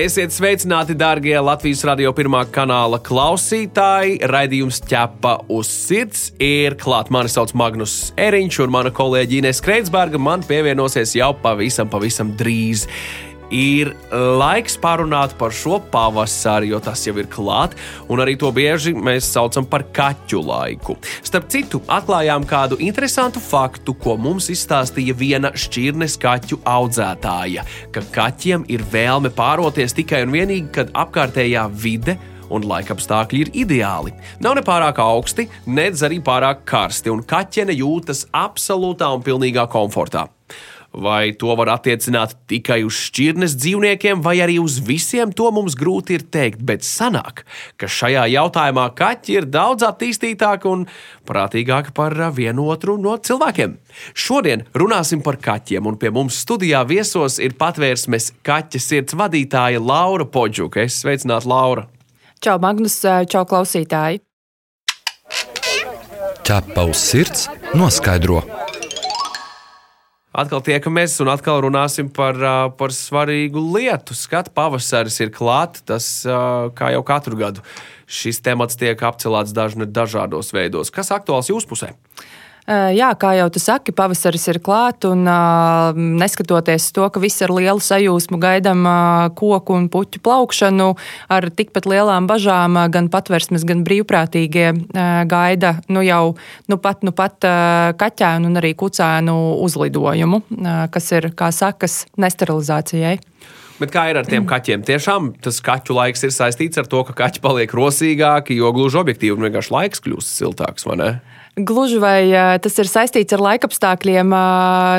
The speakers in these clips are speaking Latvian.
Esiet sveicināti, darbie Latvijas radio pirmā kanāla klausītāji. Raidījums ķepa uz sirds ir klāts. Mani sauc Magnus Eriņš, un mana kolēģi Ines Kreitsberga man pievienosies jau pavisam, pavisam drīz ir laiks parunāt par šo pavasari, jo tas jau ir klāt, un arī to bieži mēs saucam par kaķu laiku. Starp citu, atklājām kādu interesantu faktu, ko mums izstāstīja viena šķirnes kaķu audzētāja, ka kaķiem ir vēlme pāroties tikai un vienīgi, kad apkārtējā vide un laikapstākļi ir ideāli. Nav ne pārāk augsti, nedz arī pārāk karsti, un kaķene jūtas absolūtā un pilnīgā komfortā. Vai to var attiecināt tikai uz šķirnes dzīvniekiem, vai arī uz visiem, to mums grūti ir teikt. Bet sanāk, ka šajā jautājumā kaķi ir daudz attīstītāki un prātīgāki par vienu otru no cilvēkiem. Šodien runāsim par kaķiem, un pie mums studijā viesos ir patvērsmes kaķa sirds vadītāja Laura Podžuka. Es sveicinātu Laura! Čau, Magnus, čau, klausītāji! Ķepa uz sirds noskaidro Atkal tiekamies un atkal runāsim par, par svarīgu lietu. Skatu pavasaris ir klāts. Tas kā jau katru gadu šis temats tiek apcelāts dažādos veidos. Kas aktuāls jūsu pusē? Jā, kā jau tu saki, pavasaris ir klāts, un neskatoties to, ka visi ar lielu sajūsmu gaidām koku un puķu plaukšanu, ar tikpat lielām bažām gan patversmes, gan brīvprātīgie gaida nu jau nu pat, nu pat kaķēnu un arī kucēnu uzlidojumu, kas ir, kā sakas, nesterilizācijai. Bet kā ir ar tiem kaķiem? Tiešām tas kaķu laiks ir saistīts ar to, ka kaķi paliek rosīgāki, jo gluži objektīvi vienkārši laiks kļūst siltāks? Gluži vai tas ir saistīts ar laikapstākļiem,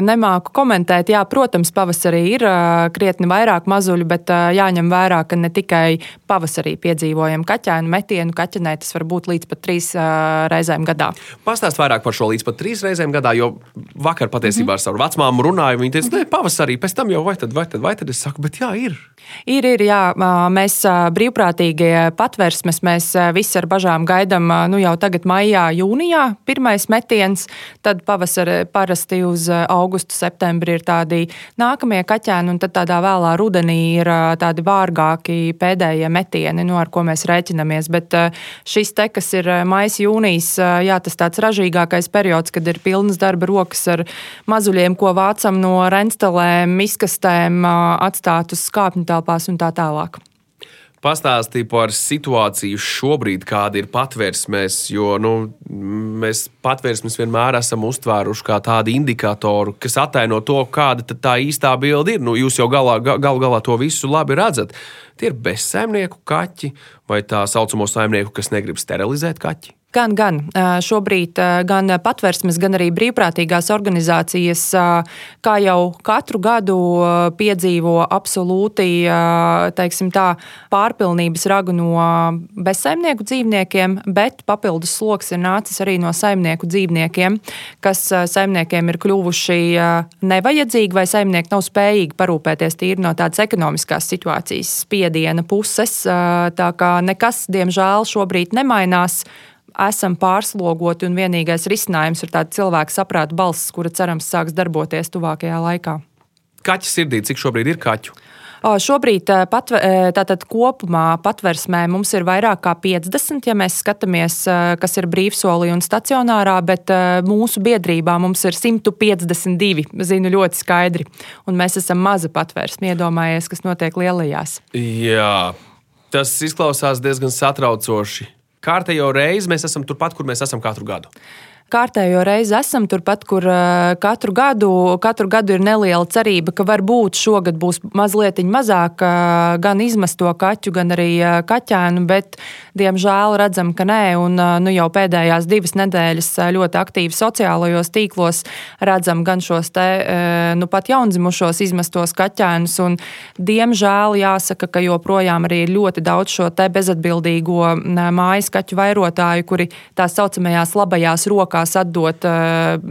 nemāku komentēt. Jā, protams, pavasarī ir krietni vairāk mazuļu, bet jāņem vērā, ka ne tikai pavasarī piedzīvojam kaķēnu metienu, kaķenē tas var būt līdz pat trīs reizēm gadā. Pastāst vairāk par šo līdz pat trīs reizēm gadā, jo vakar patiesībā ar savu vecmāmu runāju. Viņa teica, ne, pavasarī, pēc tam jau vai tad, vai tad, vai tad es saku, bet jā, ir. Ir, ir, jā, mēs brīvprātīgie patversmes, mēs visi ar bažām gaidām nu, jau tagad maijā, jūnijā pirmais metiens, tad pavasarī parasti uz eh, augustu, septembri ir tādi nākamie kaķēni, un tad tādā vēlā rudenī ir eh, tādi vārgāki pēdējie metieni, no nu, ar ko mēs rēķinamies. Bet eh, šis te, kas ir maijs, jūnijas, jā, tas tāds ražīgākais periods, kad ir pilnas darba rokas ar mazuļiem, ko vācam no renstelēm, izkastēm, atstāt uz skāpņu telpās un tā tālāk pastāstīja par situāciju šobrīd, kāda ir patvērsmēs, jo nu, mēs patvērsmes vienmēr esam uztvēruši kā tādu indikatoru, kas ataino to, kāda tā īstā bilde ir. Nu, jūs jau galā, gal galā to visu labi redzat. Tie ir bezsaimnieku kaķi vai tā saucamo saimnieku, kas negrib sterilizēt kaķi. Gan, gan. Šobrīd gan patversmes, gan arī brīvprātīgās organizācijas, kā jau katru gadu piedzīvo absolūti tā, pārpilnības ragu no bezsaimnieku dzīvniekiem, bet papildus sloks ir nācis arī no saimnieku dzīvniekiem, kas saimniekiem ir kļuvuši nevajadzīgi vai saimnieki nav spējīgi parūpēties tīri no tādas ekonomiskās situācijas spiediena puses. Tā kā nekas, diemžēl, šobrīd nemainās esam pārslogoti, un vienīgais risinājums ir tāds cilvēka saprāta balss, kura cerams sāks darboties tuvākajā laikā. Kaķa sirdī, cik šobrīd ir kaķu? Šobrīd pat, tātad kopumā patversmē mums ir vairāk kā 50, ja mēs skatāmies, kas ir brīvsolī un stacionārā, bet mūsu biedrībā mums ir 152. Zinu ļoti skaidri. Un mēs esam maza patvērsme. Iedomājies, kas notiek lielajās. Jā, tas izklausās diezgan satraucoši kārtējo reizi mēs esam turpat, kur mēs esam katru gadu kārtējo reizi esam turpat, kur eh, katru gadu, katru gadu ir neliela cerība, ka varbūt šogad būs mazliet mazāk eh, gan izmesto kaķu, gan arī eh, kaķēnu, bet diemžēl redzam, ka nē. Un nu, jau pēdējās divas nedēļas ļoti aktīvi sociālajos tīklos redzam gan šos te nu, pat jaundzimušos izmestos kaķēnus. Un, diemžēl jāsaka, ka joprojām arī ir ļoti daudz šo bezatbildīgo mājas kaķu vairotāju, kuri tā saucamajās labajās rokās izsakās atdot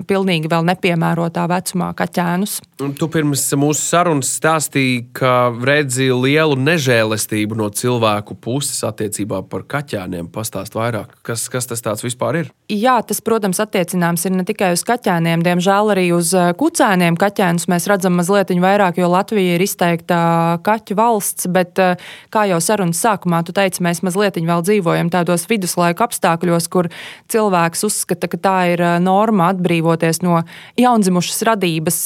pilnīgi vēl nepiemērotā vecumā kaķēnus. Tu pirms mūsu sarunas stāstīji, ka redzi lielu nežēlestību no cilvēku puses attiecībā par kaķēniem. Pastāst vairāk, kas, kas tas vispār ir? Jā, tas, protams, attiecināms ir ne tikai uz kaķēniem, diemžēl arī uz kucēniem. Kaķēnus mēs redzam mazliet vairāk, jo Latvija ir izteikta kaķu valsts, bet kā jau sarunas sākumā tu teici, mēs mazliet vēl dzīvojam tādos viduslaiku apstākļos, kur cilvēks uzskata, ka tā ir norma atbrīvoties no jaundzimušas radības,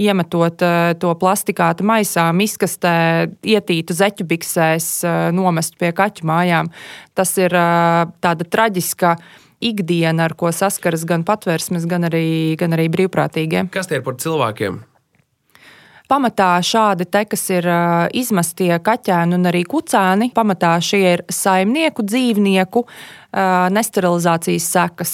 iemetot to plastikāta maisā, miskastē, ietītu zeķu biksēs, nomest pie kaķu mājām. Tas ir tāda traģiska ikdiena, ar ko saskaras gan patvērsmes, gan arī, gan arī brīvprātīgie. Kas tie ir par cilvēkiem? Pamatā šādi te, kas ir izmestie kaķēni un arī kucēni, pamatā šie ir saimnieku, dzīvnieku nesterilizācijas sekas,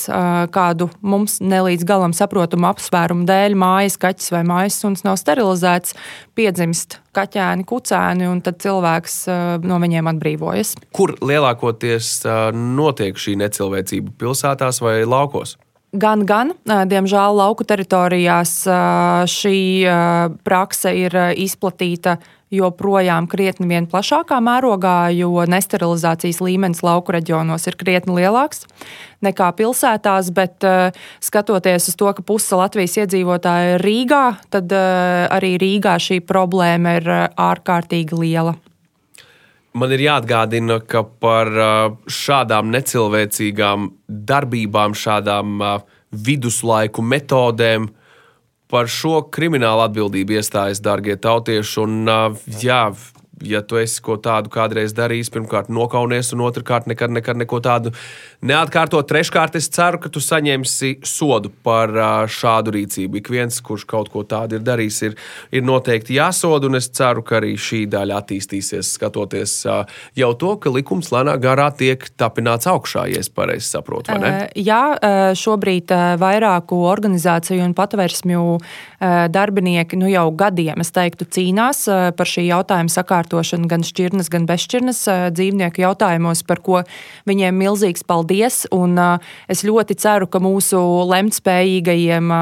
kādu mums nelīdz galam saprotamu apsvērumu dēļ mājas kaķis vai mājas suns nav sterilizēts, piedzimst kaķēni, kucēni, un tad cilvēks no viņiem atbrīvojas. Kur lielākoties notiek šī necilvēcība? Pilsētās vai laukos? Gan, gan, diemžēl, lauku teritorijās šī prakse ir izplatīta joprojām krietni vien plašākā mērogā, jo nesterilizācijas līmenis lauku reģionos ir krietni lielāks nekā pilsētās. Bet, skatoties uz to, ka puse Latvijas iedzīvotāji ir Rīgā, tad arī Rīgā šī problēma ir ārkārtīgi liela. Man ir jāatgādina, ka par šādām necilvēcīgām darbībām, šādām viduslaiku metodēm, par šo kriminālu atbildību iestājas darbie tautieši. Un, jā, ja tu esi ko tādu kādreiz darījis, pirmkārt, nokaunies, un otrkārt, nekad, nekad neko tādu neatkārtot. Treškārt, es ceru, ka tu saņemsi sodu par šādu rīcību. Ik viens, kurš kaut ko tādu ir darījis, ir, ir noteikti jāsoda, un es ceru, ka arī šī daļa attīstīsies, skatoties jau to, ka likums lēnā garā tiek tapināts augšā, ja es pareizi saprotu. Jā, šobrīd vairāku organizāciju un patvērsmju darbinieki nu jau gadiem, es teiktu, cīnās par šī jautājuma sakārtošanu gan šķirnes, gan bezšķirnes dzīvnieku jautājumos, par ko viņiem milzīgs paldies. Un, es ļoti ceru, ka mūsu lemtspējīgajiem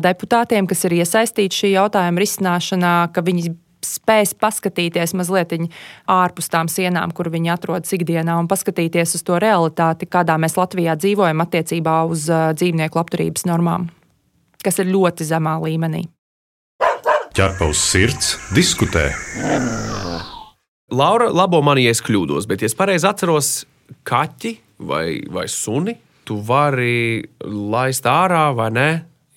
deputātiem, kas ir iesaistīti šī jautājuma risināšanā, ka viņi spēs paskatīties mazliet ārpus tām sienām, kur viņi atrodas ikdienā, un paskatīties uz to realitāti, kādā mēs Latvijā dzīvojam attiecībā uz dzīvnieku labturības normām, kas ir ļoti zemā līmenī. Ķerpa uz sirds, diskutē. Laura, labo man, ja es kļūdos, bet, ja es pareizi atceros, kaķi vai, vai suni, tu vari laist ārā vai nē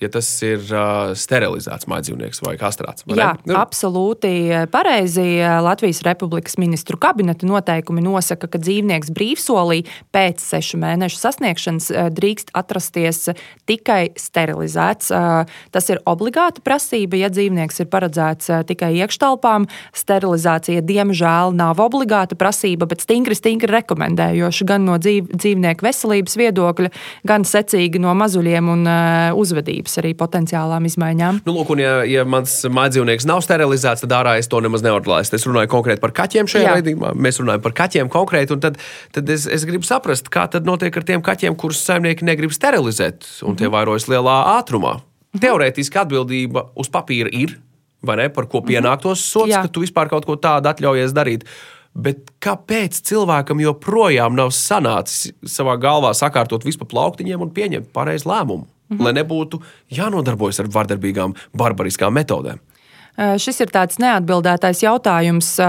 ja tas ir uh, sterilizēts mājdzīvnieks vai kastrāts. Vai Jā, ne? absolūti pareizi. Latvijas Republikas ministru kabineta noteikumi nosaka, ka dzīvnieks brīvsolī pēc sešu mēnešu sasniegšanas drīkst atrasties tikai sterilizēts. Tas ir obligāta prasība, ja dzīvnieks ir paredzēts tikai iekštelpām. Sterilizācija, diemžēl, nav obligāta prasība, bet stingri, stingri rekomendējoša gan no dzīv, dzīvnieku veselības viedokļa, gan secīgi no mazuļiem un uzvedības gatavs arī potenciālām izmaiņām. Nu, lūk, un, ja, ja mans mājdzīvnieks nav sterilizēts, tad ārā es to nemaz nevaru laist. Es runāju konkrēti par kaķiem šajā raidījumā. Mēs runājam par kaķiem konkrēti, un tad, tad es, es gribu saprast, kā tad notiek ar tiem kaķiem, kurus saimnieki negrib sterilizēt, un tie mhm. vairojas lielā ātrumā. Mhm. Teorētiski atbildība uz papīra ir, vai ne, par ko mhm. pienāktos sots, ka tu vispār kaut ko tādu atļaujies darīt. Bet kāpēc cilvēkam joprojām nav sanācis savā galvā sakārtot visu pa plauktiņiem un pieņemt pareizu lēmumu? -hmm. lai nebūtu jānodarbojas ar vardarbīgām, barbariskām metodēm. Šis ir tāds neatbildētais jautājums.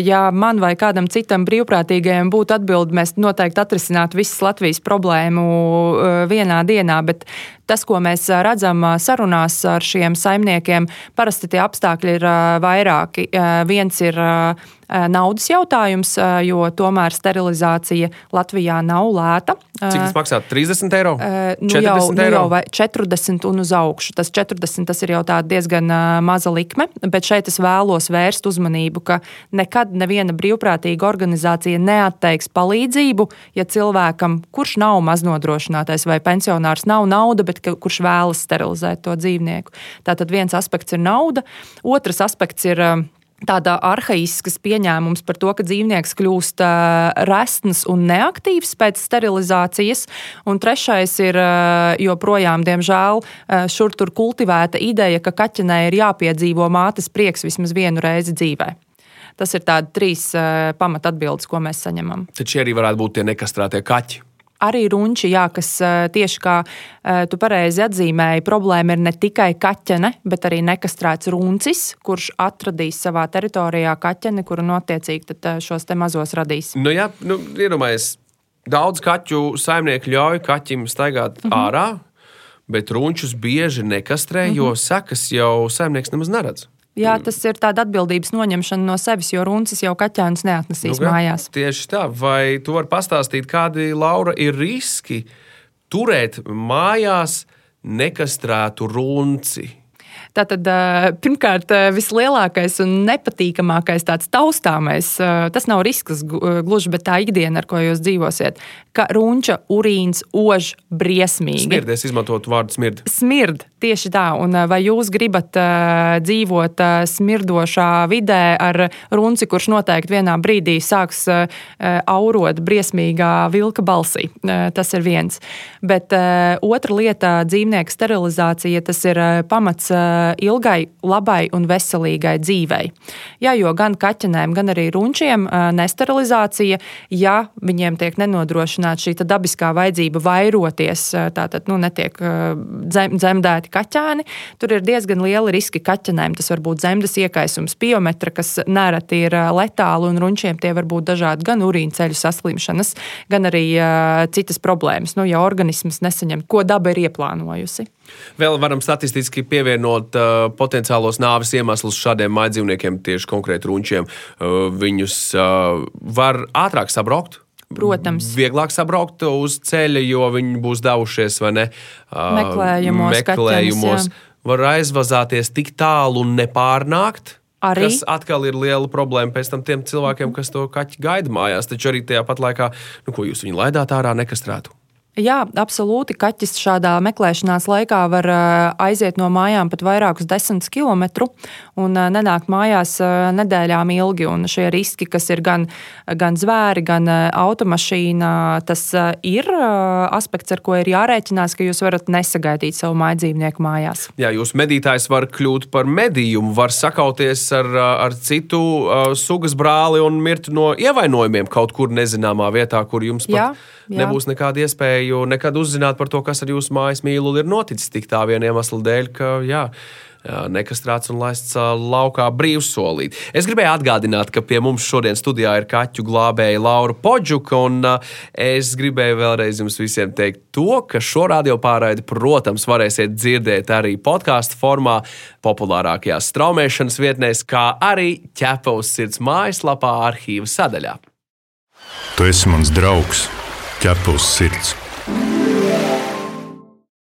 Ja man vai kādam citam brīvprātīgajam būtu atbilde, mēs noteikti atrisinātu visas Latvijas problēmu vienā dienā, bet tas, ko mēs redzam sarunās ar šiem saimniekiem, parasti tie apstākļi ir vairāki. Viens ir naudas jautājums, jo tomēr sterilizācija Latvijā nav lēta. Cik tas maksā? 30 eiro? Nu 40 jau, nu eiro? jau 40 un uz augšu. Tas 40 tas ir jau diezgan maza likme, bet šeit es vēlos vērst uzmanību, ka nekad neviena brīvprātīga organizācija neatteiks palīdzību, ja cilvēkam, kurš nav maznodrošinātais vai pensionārs, nav nauda, bet bet kurš vēlas sterilizēt to dzīvnieku. Tātad viens aspekts ir nauda, otrs aspekts ir tāda arhaisks pieņēmums par to, ka dzīvnieks kļūst resns un neaktīvs pēc sterilizācijas. Un trešais ir joprojām, diemžēl, šur tur kultivēta ideja, ka kaķenei ir jāpiedzīvo mātes prieks vismaz vienu reizi dzīvē. Tas ir tādi trīs pamatatbildes, ko mēs saņemam. Tad šie arī varētu būt tie nekastrētie kaķi arī runči, jā, kas tieši kā tu pareizi atzīmēji, problēma ir ne tikai kaķene, bet arī nekastrēts runcis, kurš atradīs savā teritorijā kaķeni, kuru notiecīgi šos te mazos radīs. Nu, jā, nu, iedomājies, daudz kaķu saimnieku ļauj kaķim staigāt mm -hmm. ārā, bet runčus bieži nekastrē, mm -hmm. jo sekas jau saimnieks nemaz neredz. Jā, tas ir tāda atbildības noņemšana no sevis, jo runcis jau kaķēns neatnesīs nu, mājās. Tieši tā, vai tu vari pastāstīt, kādi Laura ir riski turēt mājās nekastrētu runci? Tātad, pirmkārt, vislielākais un nepatīkamākais tāds taustāmais, tas nav risks gluži, bet tā ikdiena, ar ko jūs dzīvosiet, ka runča urīns ož briesmīgi. Smird, es izmantotu vārdu smird. Smird, tieši tā. Un vai jūs gribat dzīvot smirdošā vidē ar runci, kurš noteikti vienā brīdī sāks aurot briesmīgā vilka balsī? Tas ir viens. Bet otra lieta - dzīvnieku sterilizācija, tas ir pamats ilgai, labai un veselīgai dzīvei. Jā, jo gan kaķenēm, gan arī runčiem nesterilizācija, ja viņiem tiek nenodrošināta šī dabiskā vajadzība vairoties, tātad nu, netiek dzemdēti kaķēni, tur ir diezgan liela riski kaķenēm. Tas var būt dzemdas iekaisums, biometra, kas nereti ir letāli, un runčiem tie var būt dažādi gan urīna ceļu saslimšanas, gan arī citas problēmas, nu, ja organisms nesaņem, ko daba ir ieplānojusi. Vēl varam statistiski pievienot uh, potenciālos nāves iemeslus šādiem mājdzīvniekiem, tieši konkrēti runčiem. Uh, viņus uh, var ātrāk sabraukt. Protams. Vieglāk sabraukt uz ceļa, jo viņi būs devušies vai ne uh, meklējumos. meklējumos. Kaķenes, var aizvazāties tik tālu un nepārnākt. Arī. Tas atkal ir liela problēma pēc tam tiem cilvēkiem, kas to kaķi gaida mājās. Taču arī tajā pat laikā, nu, ko jūs viņu laidāt ārā, nekastrētu. Jā, absolūti. Kaķis šādā meklēšanās laikā var aiziet no mājām pat vairākus desmit kilometru un nenākt mājās nedēļām ilgi. Un šie riski, kas ir gan, gan zvēri, gan automašīna, tas ir aspekts, ar ko ir jārēķinās, ka jūs varat nesagaidīt savu mājdzīvnieku mājās. Jā, jūs medītājs var kļūt par medījumu, var sakauties ar, ar citu sugas brāli un mirt no ievainojumiem kaut kur nezināmā vietā, kur jums pat jā, jā. nebūs nekāda iespēja nekad uzzināt par to, kas ar jūsu mājas mīlu ir noticis tik tā viena iemesla dēļ, ka jā, nekastrēts un laists laukā brīvsolīt. Es gribēju atgādināt, ka pie mums šodien studijā ir kaķu glābēja Laura Podžuka, un es gribēju vēlreiz jums visiem teikt to, ka šo radiopārraidi, protams, varēsiet dzirdēt arī podkāstu formā, populārākajās straumēšanas vietnēs, kā arī ķepa uz sirds mājaslapā arhīva sadaļā. Tu esi mans draugs, ķepa uz sirds.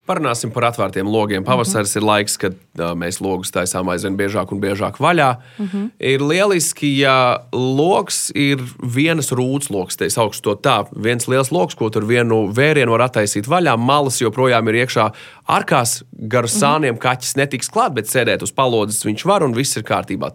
Parunāsim par atvērtiem logiem. Pavasaris mm -hmm. ir laiks, kad uh, mēs logus taisām aizvien biežāk un biežāk vaļā. Mm -hmm. Ir lieliski, ja lokus ir vienas rūtas lokus, te augstu to tā, viens liels lokus, ko tur vienu vērienu var attaisīt vaļā. Malas joprojām ir iekšā arkās, gar mhm. sāniem mm -hmm. kaķis netiks klāt, bet sēdēt uz palodzes viņš var un viss ir kārtībā.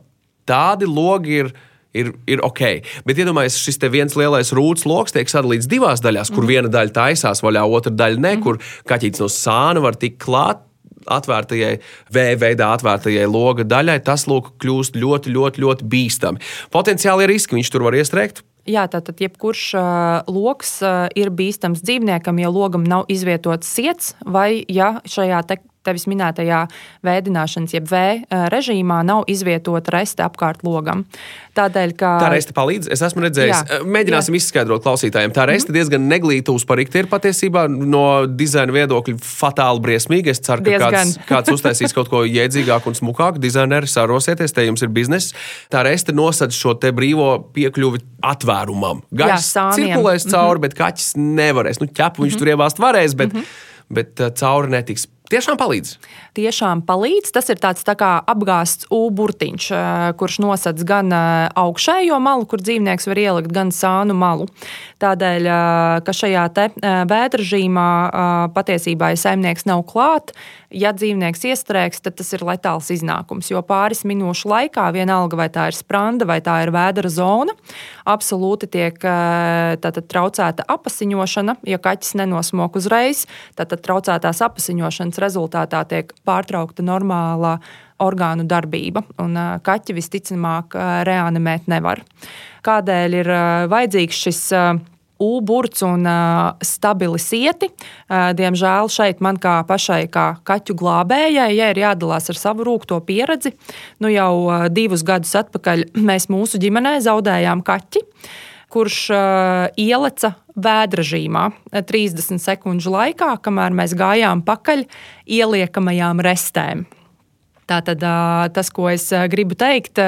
Tādi logi ir ir, ir ok. Bet iedomājieties, šis viens lielais rūtas lokus tiek sadalīts divās daļās, kur mm. viena daļa taisās vaļā, otra daļa ne, mm. kur kaķis no sāna var tikt klāt. Atvērtajai, veidā atvērtajai loga daļai, tas lūk, kļūst ļoti, ļoti, ļoti bīstami. Potenciāli riski viņš tur var iestrēgt. Jā, tātad jebkurš uh, lokus uh, ir bīstams dzīvniekam, ja logam nav izvietots iets, vai ja šajā tevis minētajā vēdināšanas, jeb V eh, režīmā nav izvietota reste apkārt logam. Tādēļ, ka... Tā reste palīdz. Es esmu redzējis, jā, eh, mēģināsim jā. izskaidrot klausītājiem. Tā reste mm -hmm. diezgan neglīta uzparīgta ir patiesībā no dizaina viedokļa fatāli briesmīga. Es ceru, ka diezgan. kāds, kāds uztaisīs kaut ko jēdzīgāku un smukāku. Dizaineri sārosieties, te jums ir bizness. Tā reste nosedz šo te brīvo piekļuvi atvērumam. Gaisa cirkulēs cauri, mm -hmm. bet kaķis nevarēs. Nu, ķepu viņš mm -hmm. tur ievāzt varēs, bet, mm -hmm. bet uh, cauri netiks. Tiešām palīdz. Tiešām palīdz. Tas ir tāds tā kā apgāsts ūburtiņš, kurš nosedz gan augšējo malu, kur dzīvnieks var ielikt, gan sānu malu. Tādēļ, ka šajā vēdrežīmā patiesībā, ja saimnieks nav klāt, ja dzīvnieks iestrēgs, tad tas ir letāls iznākums. Jo pāris minūšu laikā, vienalga vai tā ir spranda vai tā ir vēdera zona, absolūti tiek tātad, traucēta apasiņošana. Ja kaķis nenosmok uzreiz, tad traucētās apasiņošanas rezultātā tiek pārtraukta normālā orgānu darbība, un kaķi visticamāk reanimēt nevar. Kādēļ ir vajadzīgs šis U-burts un uh, stabili sieti. Uh, diemžēl šeit man kā pašai, kā kaķu glābējai, ja ir jādalās ar savu rūkto pieredzi, nu jau uh, divus gadus atpakaļ mēs mūsu ģimenē zaudējām kaķi. Kurš uh, ieleca vēdrežīmā 30 sekundžu laikā, kamēr mēs gājām pakaļ ieliekamajām restēm. Tātad tas, ko es gribu teikt,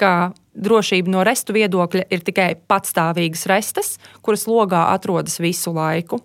ka drošība no restu viedokļa ir tikai patstāvīgas restes, kuras logā atrodas visu laiku.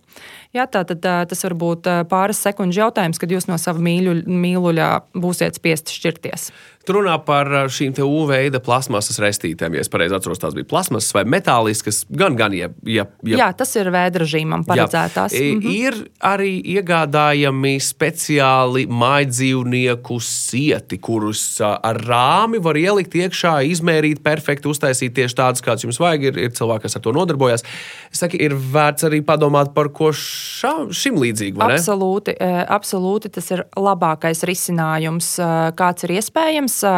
Jā, tā tad tas var būt pāris sekundžu jautājums, kad jūs no sava mīļu, mīluļa būsiet spiesti šķirties. Tur runā par šīm UV veida plasmasas restītēm. Ja es pareizi atceros, tās bija plasmasas vai metāliskas. Gan, gan, ja, ja, ja... Jā, tas ir vēdrežīmam paredzētās. Jā. Mhm. Ir arī iegādājami speciāli mājdzīvnieku sieti, kurus ar rāmi var ielikt iekšā, izmērīt perfekti, uztaisīt tieši tādus, kādus jums vajag. Ir, ir cilvēki, kas ar to nodarbojas. Es saku, ir vērts arī padomāt par ko šā, šim līdzīgi. Absolūti, e, absolūti tas ir labākais risinājums, e, kāds ir iespējams. E,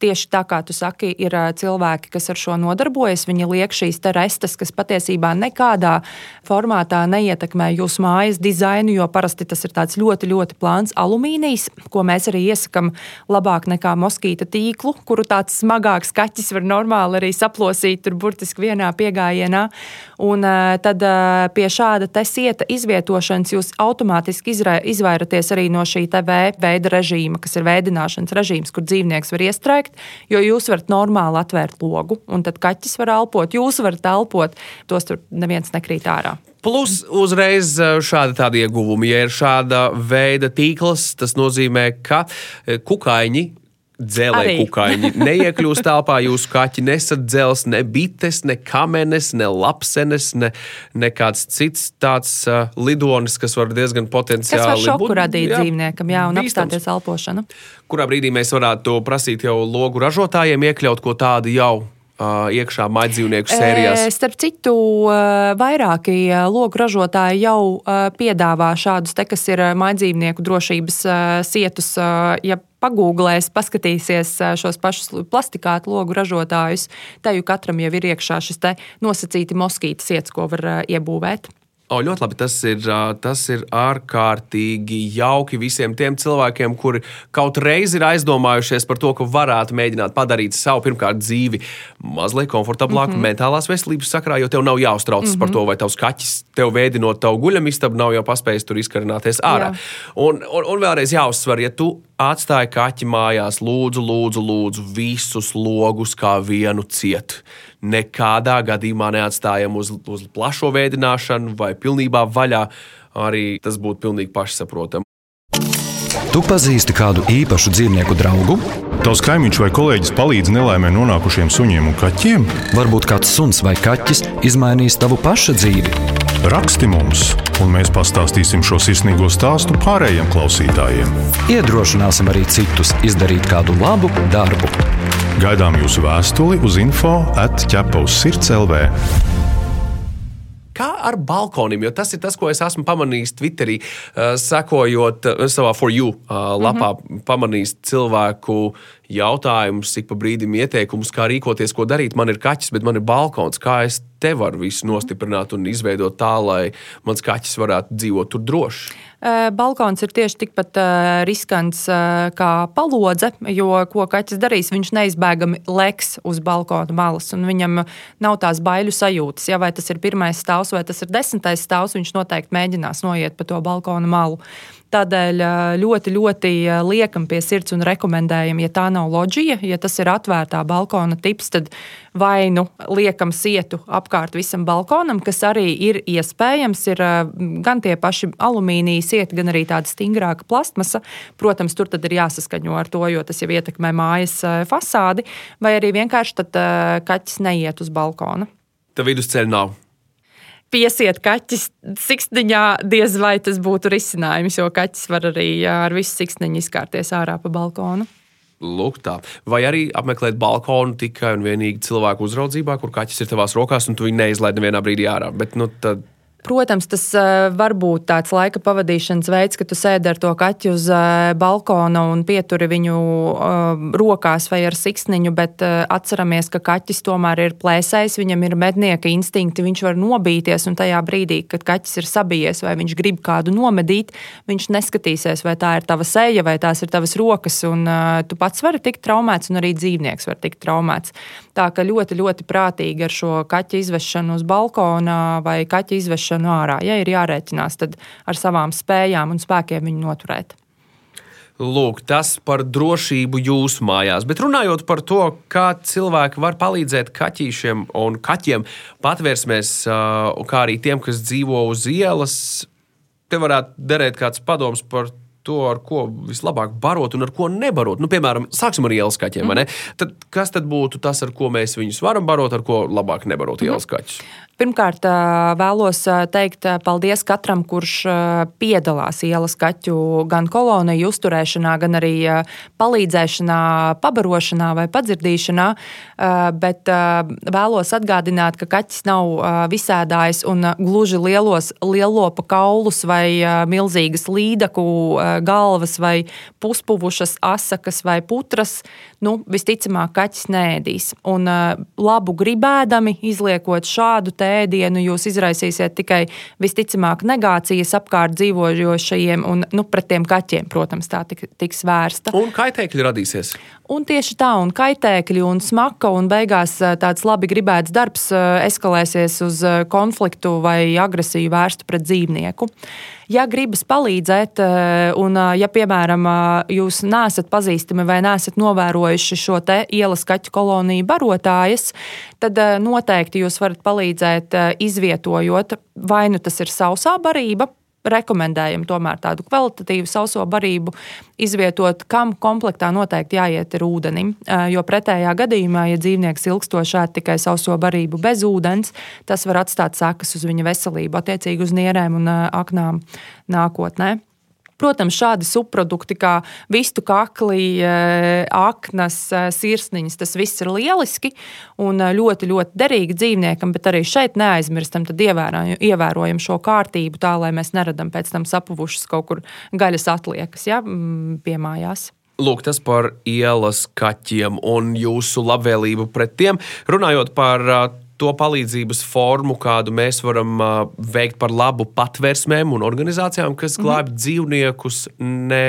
tieši tā kā tu saki, ir cilvēki, kas ar šo nodarbojas. Viņi liek šīs restes, kas patiesībā nekādā formātā neietekmē jūsu mājas dizainu, jo parasti tas ir ļoti, ļoti plāns alumīnijs, ko mēs arī iesakām labāk nekā moskīta tīklu, kuru tāds smagāks kaķis var normāli arī saplosīt tur burtiski vienā piegājienā. Un tad pie šāda sieta izvietošanas jūs automātiski izvairaties arī no šī V veida režīma, kas ir veidināšanas režīms, kur dzīvnieks var iestrēgt, jo jūs varat normāli atvērt logu, un tad kaķis var elpot, jūs varat elpot, tos tur neviens nekrīt ārā. Plus, uzreiz eh, šāda tāda ieguvuma. Ja ir šāda veida tīkls, tas nozīmē, ka eh, kukaiņi dzelē kukaiņi neiekļūst telpā. Jūsu kaķi nesadzels ne bites, ne kamenes, ne lapsenes, ne, ne kāds cits tāds uh, lidonis, kas var diezgan potenciāli. Tas var šoku radīt jā, dzīvniekam, jā, un bīstams. apstāties elpošanu. Kurā brīdī mēs varētu prasīt jau logu ražotājiem iekļaut ko tādu jau iekšā maģdzīvnieku sērijās? Starp citu, vairāki logu ražotāji jau piedāvā šādus te, kas ir maģdzīvnieku drošības sietus. Ja pagūglēs, paskatīsies šos pašus plastikātu logu ražotājus, te jau katram jau ir iekšā šis nosacīti moskītas sietas, ko var iebūvēt. O, ļoti labi. Tas ir, tas ir ārkārtīgi jauki visiem tiem cilvēkiem, kuri kaut reiz ir aizdomājušies par to, ka varētu mēģināt padarīt savu pirmkārt dzīvi mazliet komfortablāku mm -hmm. mentālās veselības sakrā, jo tev nav jāuztraucas mm -hmm. par mhm. to, vai tavs kaķis tev veidinot tavu guļamistabu, nav jau paspējis tur izkarināties ārā. Jā. Un, un, un vēlreiz jāuzsver, ja tu atstāji kaķi mājās, lūdzu, lūdzu, lūdzu visus logus kā vienu cietu nekādā gadījumā neatstājam uz, uz plašo veidināšanu vai pilnībā vaļā. Arī tas būtu pilnīgi pašsaprotami. Tu pazīsti kādu īpašu dzīvnieku draugu? Tavs kaimiņš vai kolēģis palīdz nelaimē nonākušiem suņiem un kaķiem? Varbūt kāds suns vai kaķis izmainīs tavu pašu dzīvi. Raksti mums, un mēs pastāstīsim šo sirsnīgo stāstu pārējiem klausītājiem. Iedrošināsim arī citus izdarīt kādu labu darbu. Gaidām jūsu vēstuli uz info atķepa uz sirds LV. Kā ar balkoniem? Jo tas ir tas, ko es esmu pamanījis Twitterī, uh, sekojot uh, savā For You uh, lapā, mm -hmm. pamanījis cilvēku jautājumus, ik pa brīdim ieteikumus, kā rīkoties, ko darīt. Man ir kaķis, bet man ir balkons. Kā es te varu visu nostiprināt un izveidot tā, lai mans kaķis varētu dzīvot tur droši? Balkons ir tieši tikpat riskants kā palodze, jo ko kaķis darīs, viņš neizbēgami leks uz balkona malas, un viņam nav tās baiļu sajūtas. Ja vai tas ir pirmais stāvs vai tas ir desmitais stāvs, viņš noteikti mēģinās noiet pa to balkona malu. Tādēļ ļoti, ļoti liekam pie sirds un rekomendējam, ja tā nav loģija, ja tas ir atvērtā balkona tips, tad vai nu liekam sietu apkārt visam balkonam, kas arī ir iespējams. Ir gan tie paši alumīnija sieti, gan arī tāda stingrāka plastmasa. Protams, tur ir jāsaskaņo ar to, jo tas jau ietekmē mājas fasādi, vai arī vienkārši tad kaķis neiet uz balkona. Tā vidusceļa nav. Piesiet kaķis siksniņā, diez vai tas būtu risinājums, jo kaķis var arī ar visu siksniņu izkārties ārā pa balkonu. Lūk, tā. Vai arī apmeklēt balkonu tikai un vienīgi cilvēku uzraudzībā, kur kaķis ir tavās rokās, un tu viņu neizlaidi nevienā brīdī ārā. Bet, nu, tad Protams, tas uh, var būt tāds laika pavadīšanas veids, ka tu sēdi ar to kaķi uz uh, balkona un pieturi viņu uh, rokās vai ar siksniņu, bet atceramies, ka kaķis tomēr ir plēsējis, viņam ir mednieka instinkti, viņš var nobīties, un tajā brīdī, kad kaķis ir sabijies vai viņš grib kādu nomedīt, viņš neskatīsies, vai tā ir tava seja vai tās ir tavas rokas, un tu pats vari tikt traumēts, un arī dzīvnieks var tikt traumēts. Tā ka ļoti, ļoti prātīgi ar šo kaķu izvešanu uz balkona vai kaķu izvešanu ārā. Ja ir jārēķinās, tad ar savām spējām un spēkiem viņu noturēt. Lūk, tas par drošību jūsu mājās. Bet runājot par to, kā cilvēki var palīdzēt kaķīšiem un kaķiem patvērsmēs, kā arī tiem, kas dzīvo uz ielas, te varētu derēt kāds padoms par to, ar ko vislabāk barot un ar ko nebarot. Nu, piemēram, sāksim ar ielas kaķiem. Mm tad, kas tad būtu tas, ar ko mēs viņus varam barot, ar ko labāk nebarot mm ielas kaķus? Pirmkārt, vēlos teikt paldies katram, kurš piedalās ielas kaķu gan koloniju uzturēšanā, gan arī palīdzēšanā, pabarošanā vai padzirdīšanā. Bet vēlos atgādināt, ka kaķis nav visādājs un gluži lielos lielopa kaulus vai milzīgas līdaku galvas vai puspuvušas asakas vai putras, nu, visticamāk, kaķis nēdīs. Un labu gribēdami izliekot šādu ēdienu, jūs izraisīsiet tikai visticamāk negācijas apkārt dzīvojošajiem un nu, pret tiem kaķiem, protams, tā tik, tiks vērsta. Un kaitēkļi radīsies. Un tieši tā, un kaitēkļi, un smaka, un beigās tāds labi gribēts darbs eskalēsies uz konfliktu vai agresiju vērstu pret dzīvnieku. Ja gribas palīdzēt, un ja, piemēram, jūs neesat pazīstami vai neesat novērojuši šo ielas kaķu koloniju barotājas, tad noteikti jūs varat palīdzēt izvietojot. Vai nu tas ir sausā barība, rekomendējam tomēr tādu kvalitatīvu sauso barību izvietot, kam komplektā noteikti jāiet ar ūdenim. Jo pretējā gadījumā, ja dzīvnieks ilgstoši ēd tikai sauso barību bez ūdens, tas var atstāt sekas uz viņa veselību, attiecīgi uz nierēm un aknām nākotnē. Protams, šādi subprodukti kā vistu kakli, eh, aknas, eh, sirsniņas, tas viss ir lieliski un eh, ļoti, ļoti derīgi dzīvniekam, bet arī šeit neaizmirstam, tad ievērojam, šo kārtību tā, lai mēs neradam pēc tam sapuvušas kaut kur gaļas atliekas ja, mm, pie mājās. Lūk, tas par ielas kaķiem un jūsu labvēlību pret tiem. Runājot par to palīdzības formu, kādu mēs varam uh, veikt par labu patvērsmēm un organizācijām, kas mhm. glābj mm -hmm. dzīvniekus, ne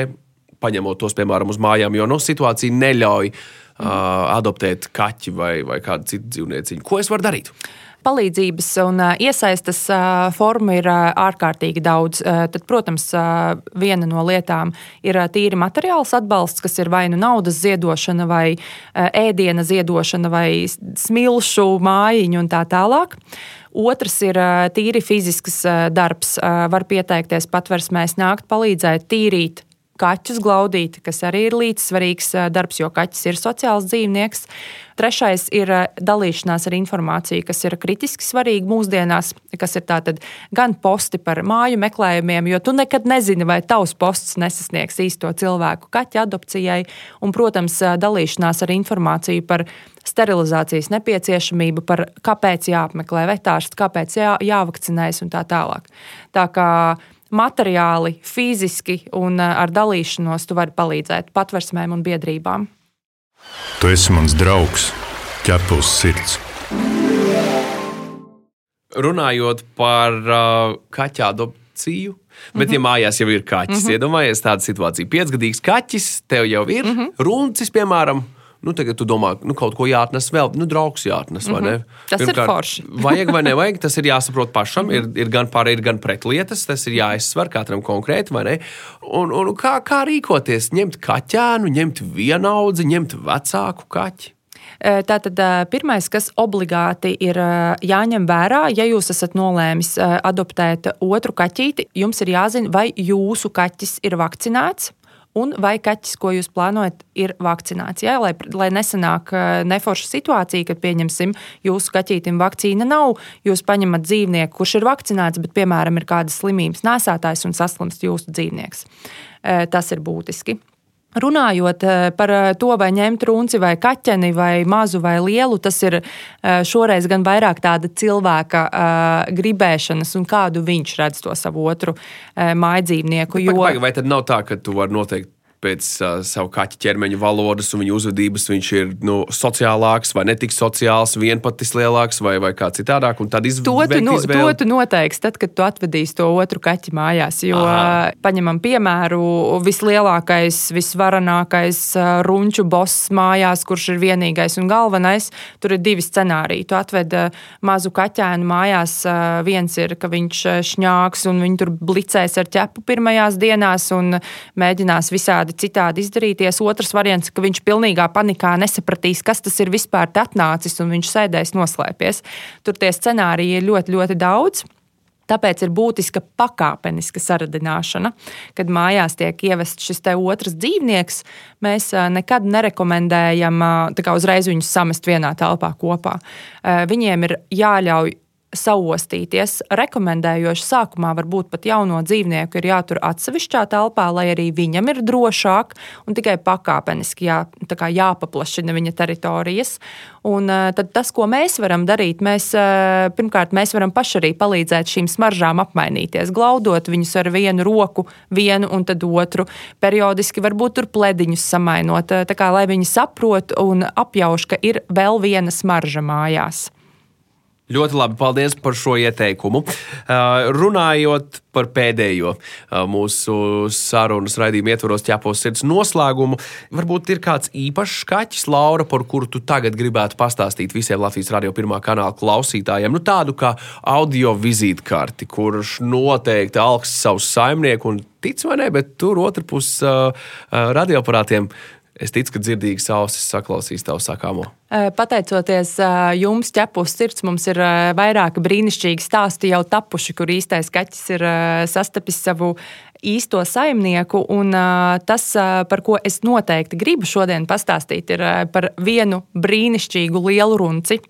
paņemot tos, piemēram, uz mājām, jo no nu, situācija neļauj uh, adoptēt kaķi vai, vai kādu citu dzīvnieciņu. Ko es varu darīt? Palīdzības un iesaistas formu ir ārkārtīgi daudz. Tad, protams, viena no lietām ir tīri materiāls atbalsts, kas ir vai nu naudas ziedošana, vai ēdiena ziedošana, vai smilšu mājiņu un tā tālāk. Otrs ir tīri fizisks darbs. Var pieteikties patversmēs, nākt palīdzēt tīrīt kaķus glaudīt, kas arī ir līdzsvarīgs darbs, jo kaķis ir sociāls dzīvnieks. Trešais ir dalīšanās ar informāciju, kas ir kritiski svarīga mūsdienās, kas ir tātad gan posti par māju meklējumiem, jo tu nekad nezini, vai tavs posts nesasniegs īsto cilvēku kaķa adopcijai, un, protams, dalīšanās ar informāciju par sterilizācijas nepieciešamību, par kāpēc jāapmeklē vetārsts, kāpēc jā, jāvakcinējas un tā tālāk. Tā kā materiāli, fiziski un eh, ar dalīšanos tu vari palīdzēt patversmēm un biedrībām. Tu esi mans draugs, ķepus sirds. Runājot par uh, kaķa adopciju, bet, mm -hmm. ja mājās jau ir kaķis, mm -hmm. iedomājies tādu situāciju, piecgadīgs kaķis, tev jau ir mm -hmm. runcis, piemēram, nu, tagad tu domā, nu, kaut ko jāatnes vēl, nu, draugs jāatnes? Mm -hmm. Tas Pirmkārt, ir forši. vajag vai nevajag, tas ir jāsaprot pašam. Mm -hmm. ir, ir gan par, ir gan pret lietas, tas ir jāizsver katram konkrēti, vai ne? Un, un kā, kā rīkoties? Ņemt kaķēnu, ņemt vienaudzi, ņemt vecāku kaķi. Tātad pirmais, kas obligāti ir jāņem vērā, ja jūs esat nolēmis adoptēt otru kaķīti, jums ir jāzina, vai jūsu kaķis ir vakcinēts un vai kaķis, ko jūs plānojat, ir vakcinēts. Ja? Lai, lai nesanāk neforša situācija, kad, pieņemsim, jūsu kaķītim vakcīna nav, jūs paņemat dzīvnieku, kurš ir vakcinēts, bet, piemēram, ir kādas slimības nesētājs un saslimst jūsu dzīvnieks. Tas ir būtiski. Runājot par to, vai ņemt runci vai kaķeni, vai mazu vai lielu, tas ir šoreiz gan vairāk tāda cilvēka gribēšanas un kādu viņš redz to savu otru mājdzīvnieku. Jo... Vai tad nav tā, ka tu vari noteikt pēc uh, savu kaķa ķermeņa valodas un viņa uzvedības viņš ir nu, sociālāks vai netik sociāls, vienpatis lielāks vai, vai kā citādāk. Tad to tu, no, to tu noteiksi, tad, kad tu atvedīsi to otru kaķi mājās. Jo, Aha. paņemam piemēru, vislielākais, visvarenākais runču boss mājās, kurš ir vienīgais un galvenais, tur ir divi scenāriji. Tu atved mazu kaķēnu mājās, viens ir, ka viņš šņāks un viņi tur blicēs ar ķepu pirmajās dienās un mēģinās visādi visādi citādi izdarīties. Otrs variants, ka viņš pilnīgā panikā nesapratīs, kas tas ir vispār atnācis, un viņš sēdēs noslēpies. Tur tie scenāriji ir ļoti, ļoti daudz. Tāpēc ir būtiska pakāpeniska saradināšana. Kad mājās tiek ievests šis otrs dzīvnieks, mēs nekad nerekomendējam uzreiz viņus samest vienā telpā kopā. Viņiem ir jāļauj saostīties. Rekomendējoši sākumā varbūt pat jauno dzīvnieku ir jātur atsevišķā telpā, lai arī viņam ir drošāk un tikai pakāpeniski jā, jāpaplašina viņa teritorijas. Un, tad tas, ko mēs varam darīt, mēs pirmkārt mēs varam paši arī palīdzēt šīm smaržām apmainīties, glaudot viņus ar vienu roku, vienu un tad otru. Periodiski varbūt tur plediņus samainot, tā kā lai viņi saprot un apjauš, ka ir vēl viena smarža mājās. Ļoti labi, paldies par šo ieteikumu. Uh, runājot par pēdējo uh, mūsu sarunas raidījuma ietvaros ķepos sirds noslēgumu, varbūt ir kāds īpašs kaķis, Laura, par kuru tu tagad gribētu pastāstīt visiem Latvijas radio pirmā kanāla klausītājiem. Nu, tādu kā audio vizītkarti, kurš noteikti augsts savus saimnieku un tic vai ne, bet tur otrpus uh, radioaparātiem Es ticu, ka dzirdīgas ausis saklausīs tavu sakāmo. Pateicoties jums, ķepus sirds, mums ir vairāki brīnišķīgi stāsti jau tapuši, kur īstais kaķis ir sastapis savu īsto saimnieku. Un tas, par ko es noteikti gribu šodien pastāstīt, ir par vienu brīnišķīgu lielu runci.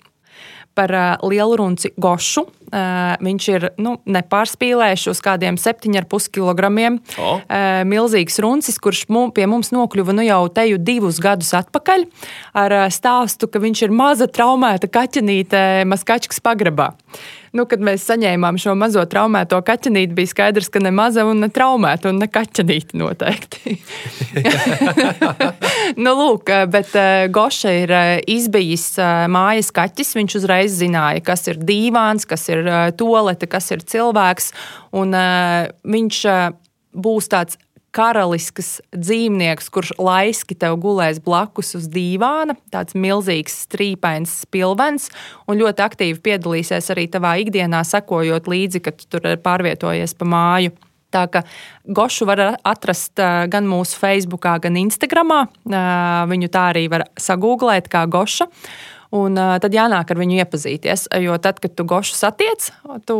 Par lielu runci Gošu, viņš ir nu, nepārspīlējis uz kādiem 7,5 kg. Oh. Milzīgs runcis, kurš pie mums nokļuva nu, jau teju divus gadus atpakaļ ar uh, stāstu, ka viņš ir maza traumēta kaķenīte Maskačkas pagrabā. Nu, kad mēs saņēmām šo mazo traumēto kaķenīti, bija skaidrs, ka ne maza un ne traumēta, un ne kaķenīte noteikti. nu, lūk, bet Goša ir izbijis mājas kaķis. Viņš uzreiz zināja, kas ir dīvāns, kas ir ir tolete, kas ir cilvēks. Un, viņš būs tāds karalisks dzīvnieks, kurš laiski tev gulēs blakus uz dīvāna, tāds milzīgs, strīpains spilvens, un ļoti aktīvi piedalīsies arī tavā ikdienā, sekojot līdzi, kad tu tur pārvietojies pa māju. Tā kā Gošu var atrast gan mūsu Facebook, gan Instagram. Viņu tā arī var sagūglēt kā Goša. Un uh, tad jānāk ar viņu iepazīties. Jo tad, kad tu gošu satiec, tu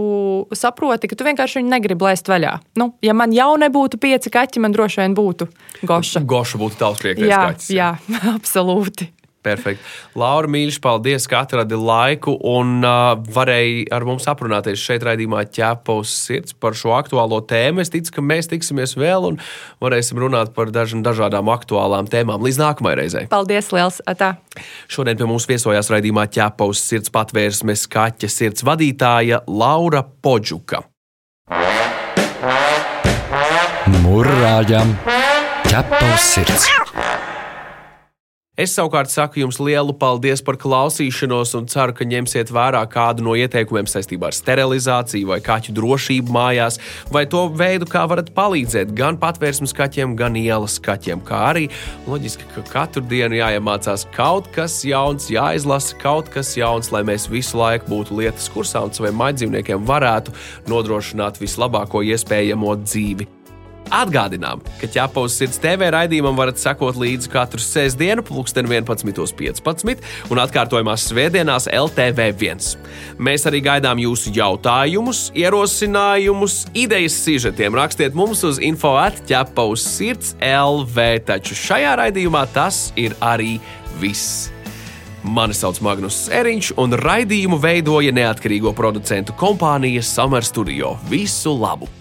saproti, ka tu vienkārši viņu negribi laist vaļā. Nu, ja man jau nebūtu pieci kaķi, man droši vien būtu goša. Goša būtu tavs priekšnieks. Jā, kaķis. jā, absolūti. Perfekti. Laura Mīļš, paldies, ka atradi laiku un uh, varēja ar mums aprunāties šeit, raidījumā ķēpa uz sirds par šo aktuālo tēmu. Es ticu, ka mēs tiksimies vēl un varēsim runāt par dažām dažādām aktuālām tēmām līdz nākamajai reizei. Paldies, Liels! Atā. Šodien pie mums viesojās raidījumā ķēpa uz sirds patvērsmes kaķa sirds vadītāja Laura Podžuka. Murrājam! ķepa uz sirds! Es savukārt saku jums lielu paldies par klausīšanos un ceru, ka ņemsiet vērā kādu no ieteikumiem saistībā ar sterilizāciju vai kaķu drošību mājās, vai to veidu, kā varat palīdzēt gan patvērsmes kaķiem, gan ielas kaķiem. Kā arī loģiski, ka katru dienu jāiemācās kaut kas jauns, jāizlasa kaut kas jauns, lai mēs visu laiku būtu lietas kursā un saviem maidzīvniekiem varētu nodrošināt vislabāko iespējamo dzīvi. Atgādinām, ka ķepa uz sirds TV raidījumam varat sekot līdzi katru sestdienu, pulksten 11.15 un atkārtojumās svētdienās LTV1. Mēs arī gaidām jūsu jautājumus, ierosinājumus, idejas sižetiem. Rakstiet mums uz info atķepa uz sirds LV, taču šajā raidījumā tas ir arī viss. Mani sauc Magnus Eriņš, un raidījumu veidoja neatkarīgo producentu kompānija Summer Studio. Visu labu!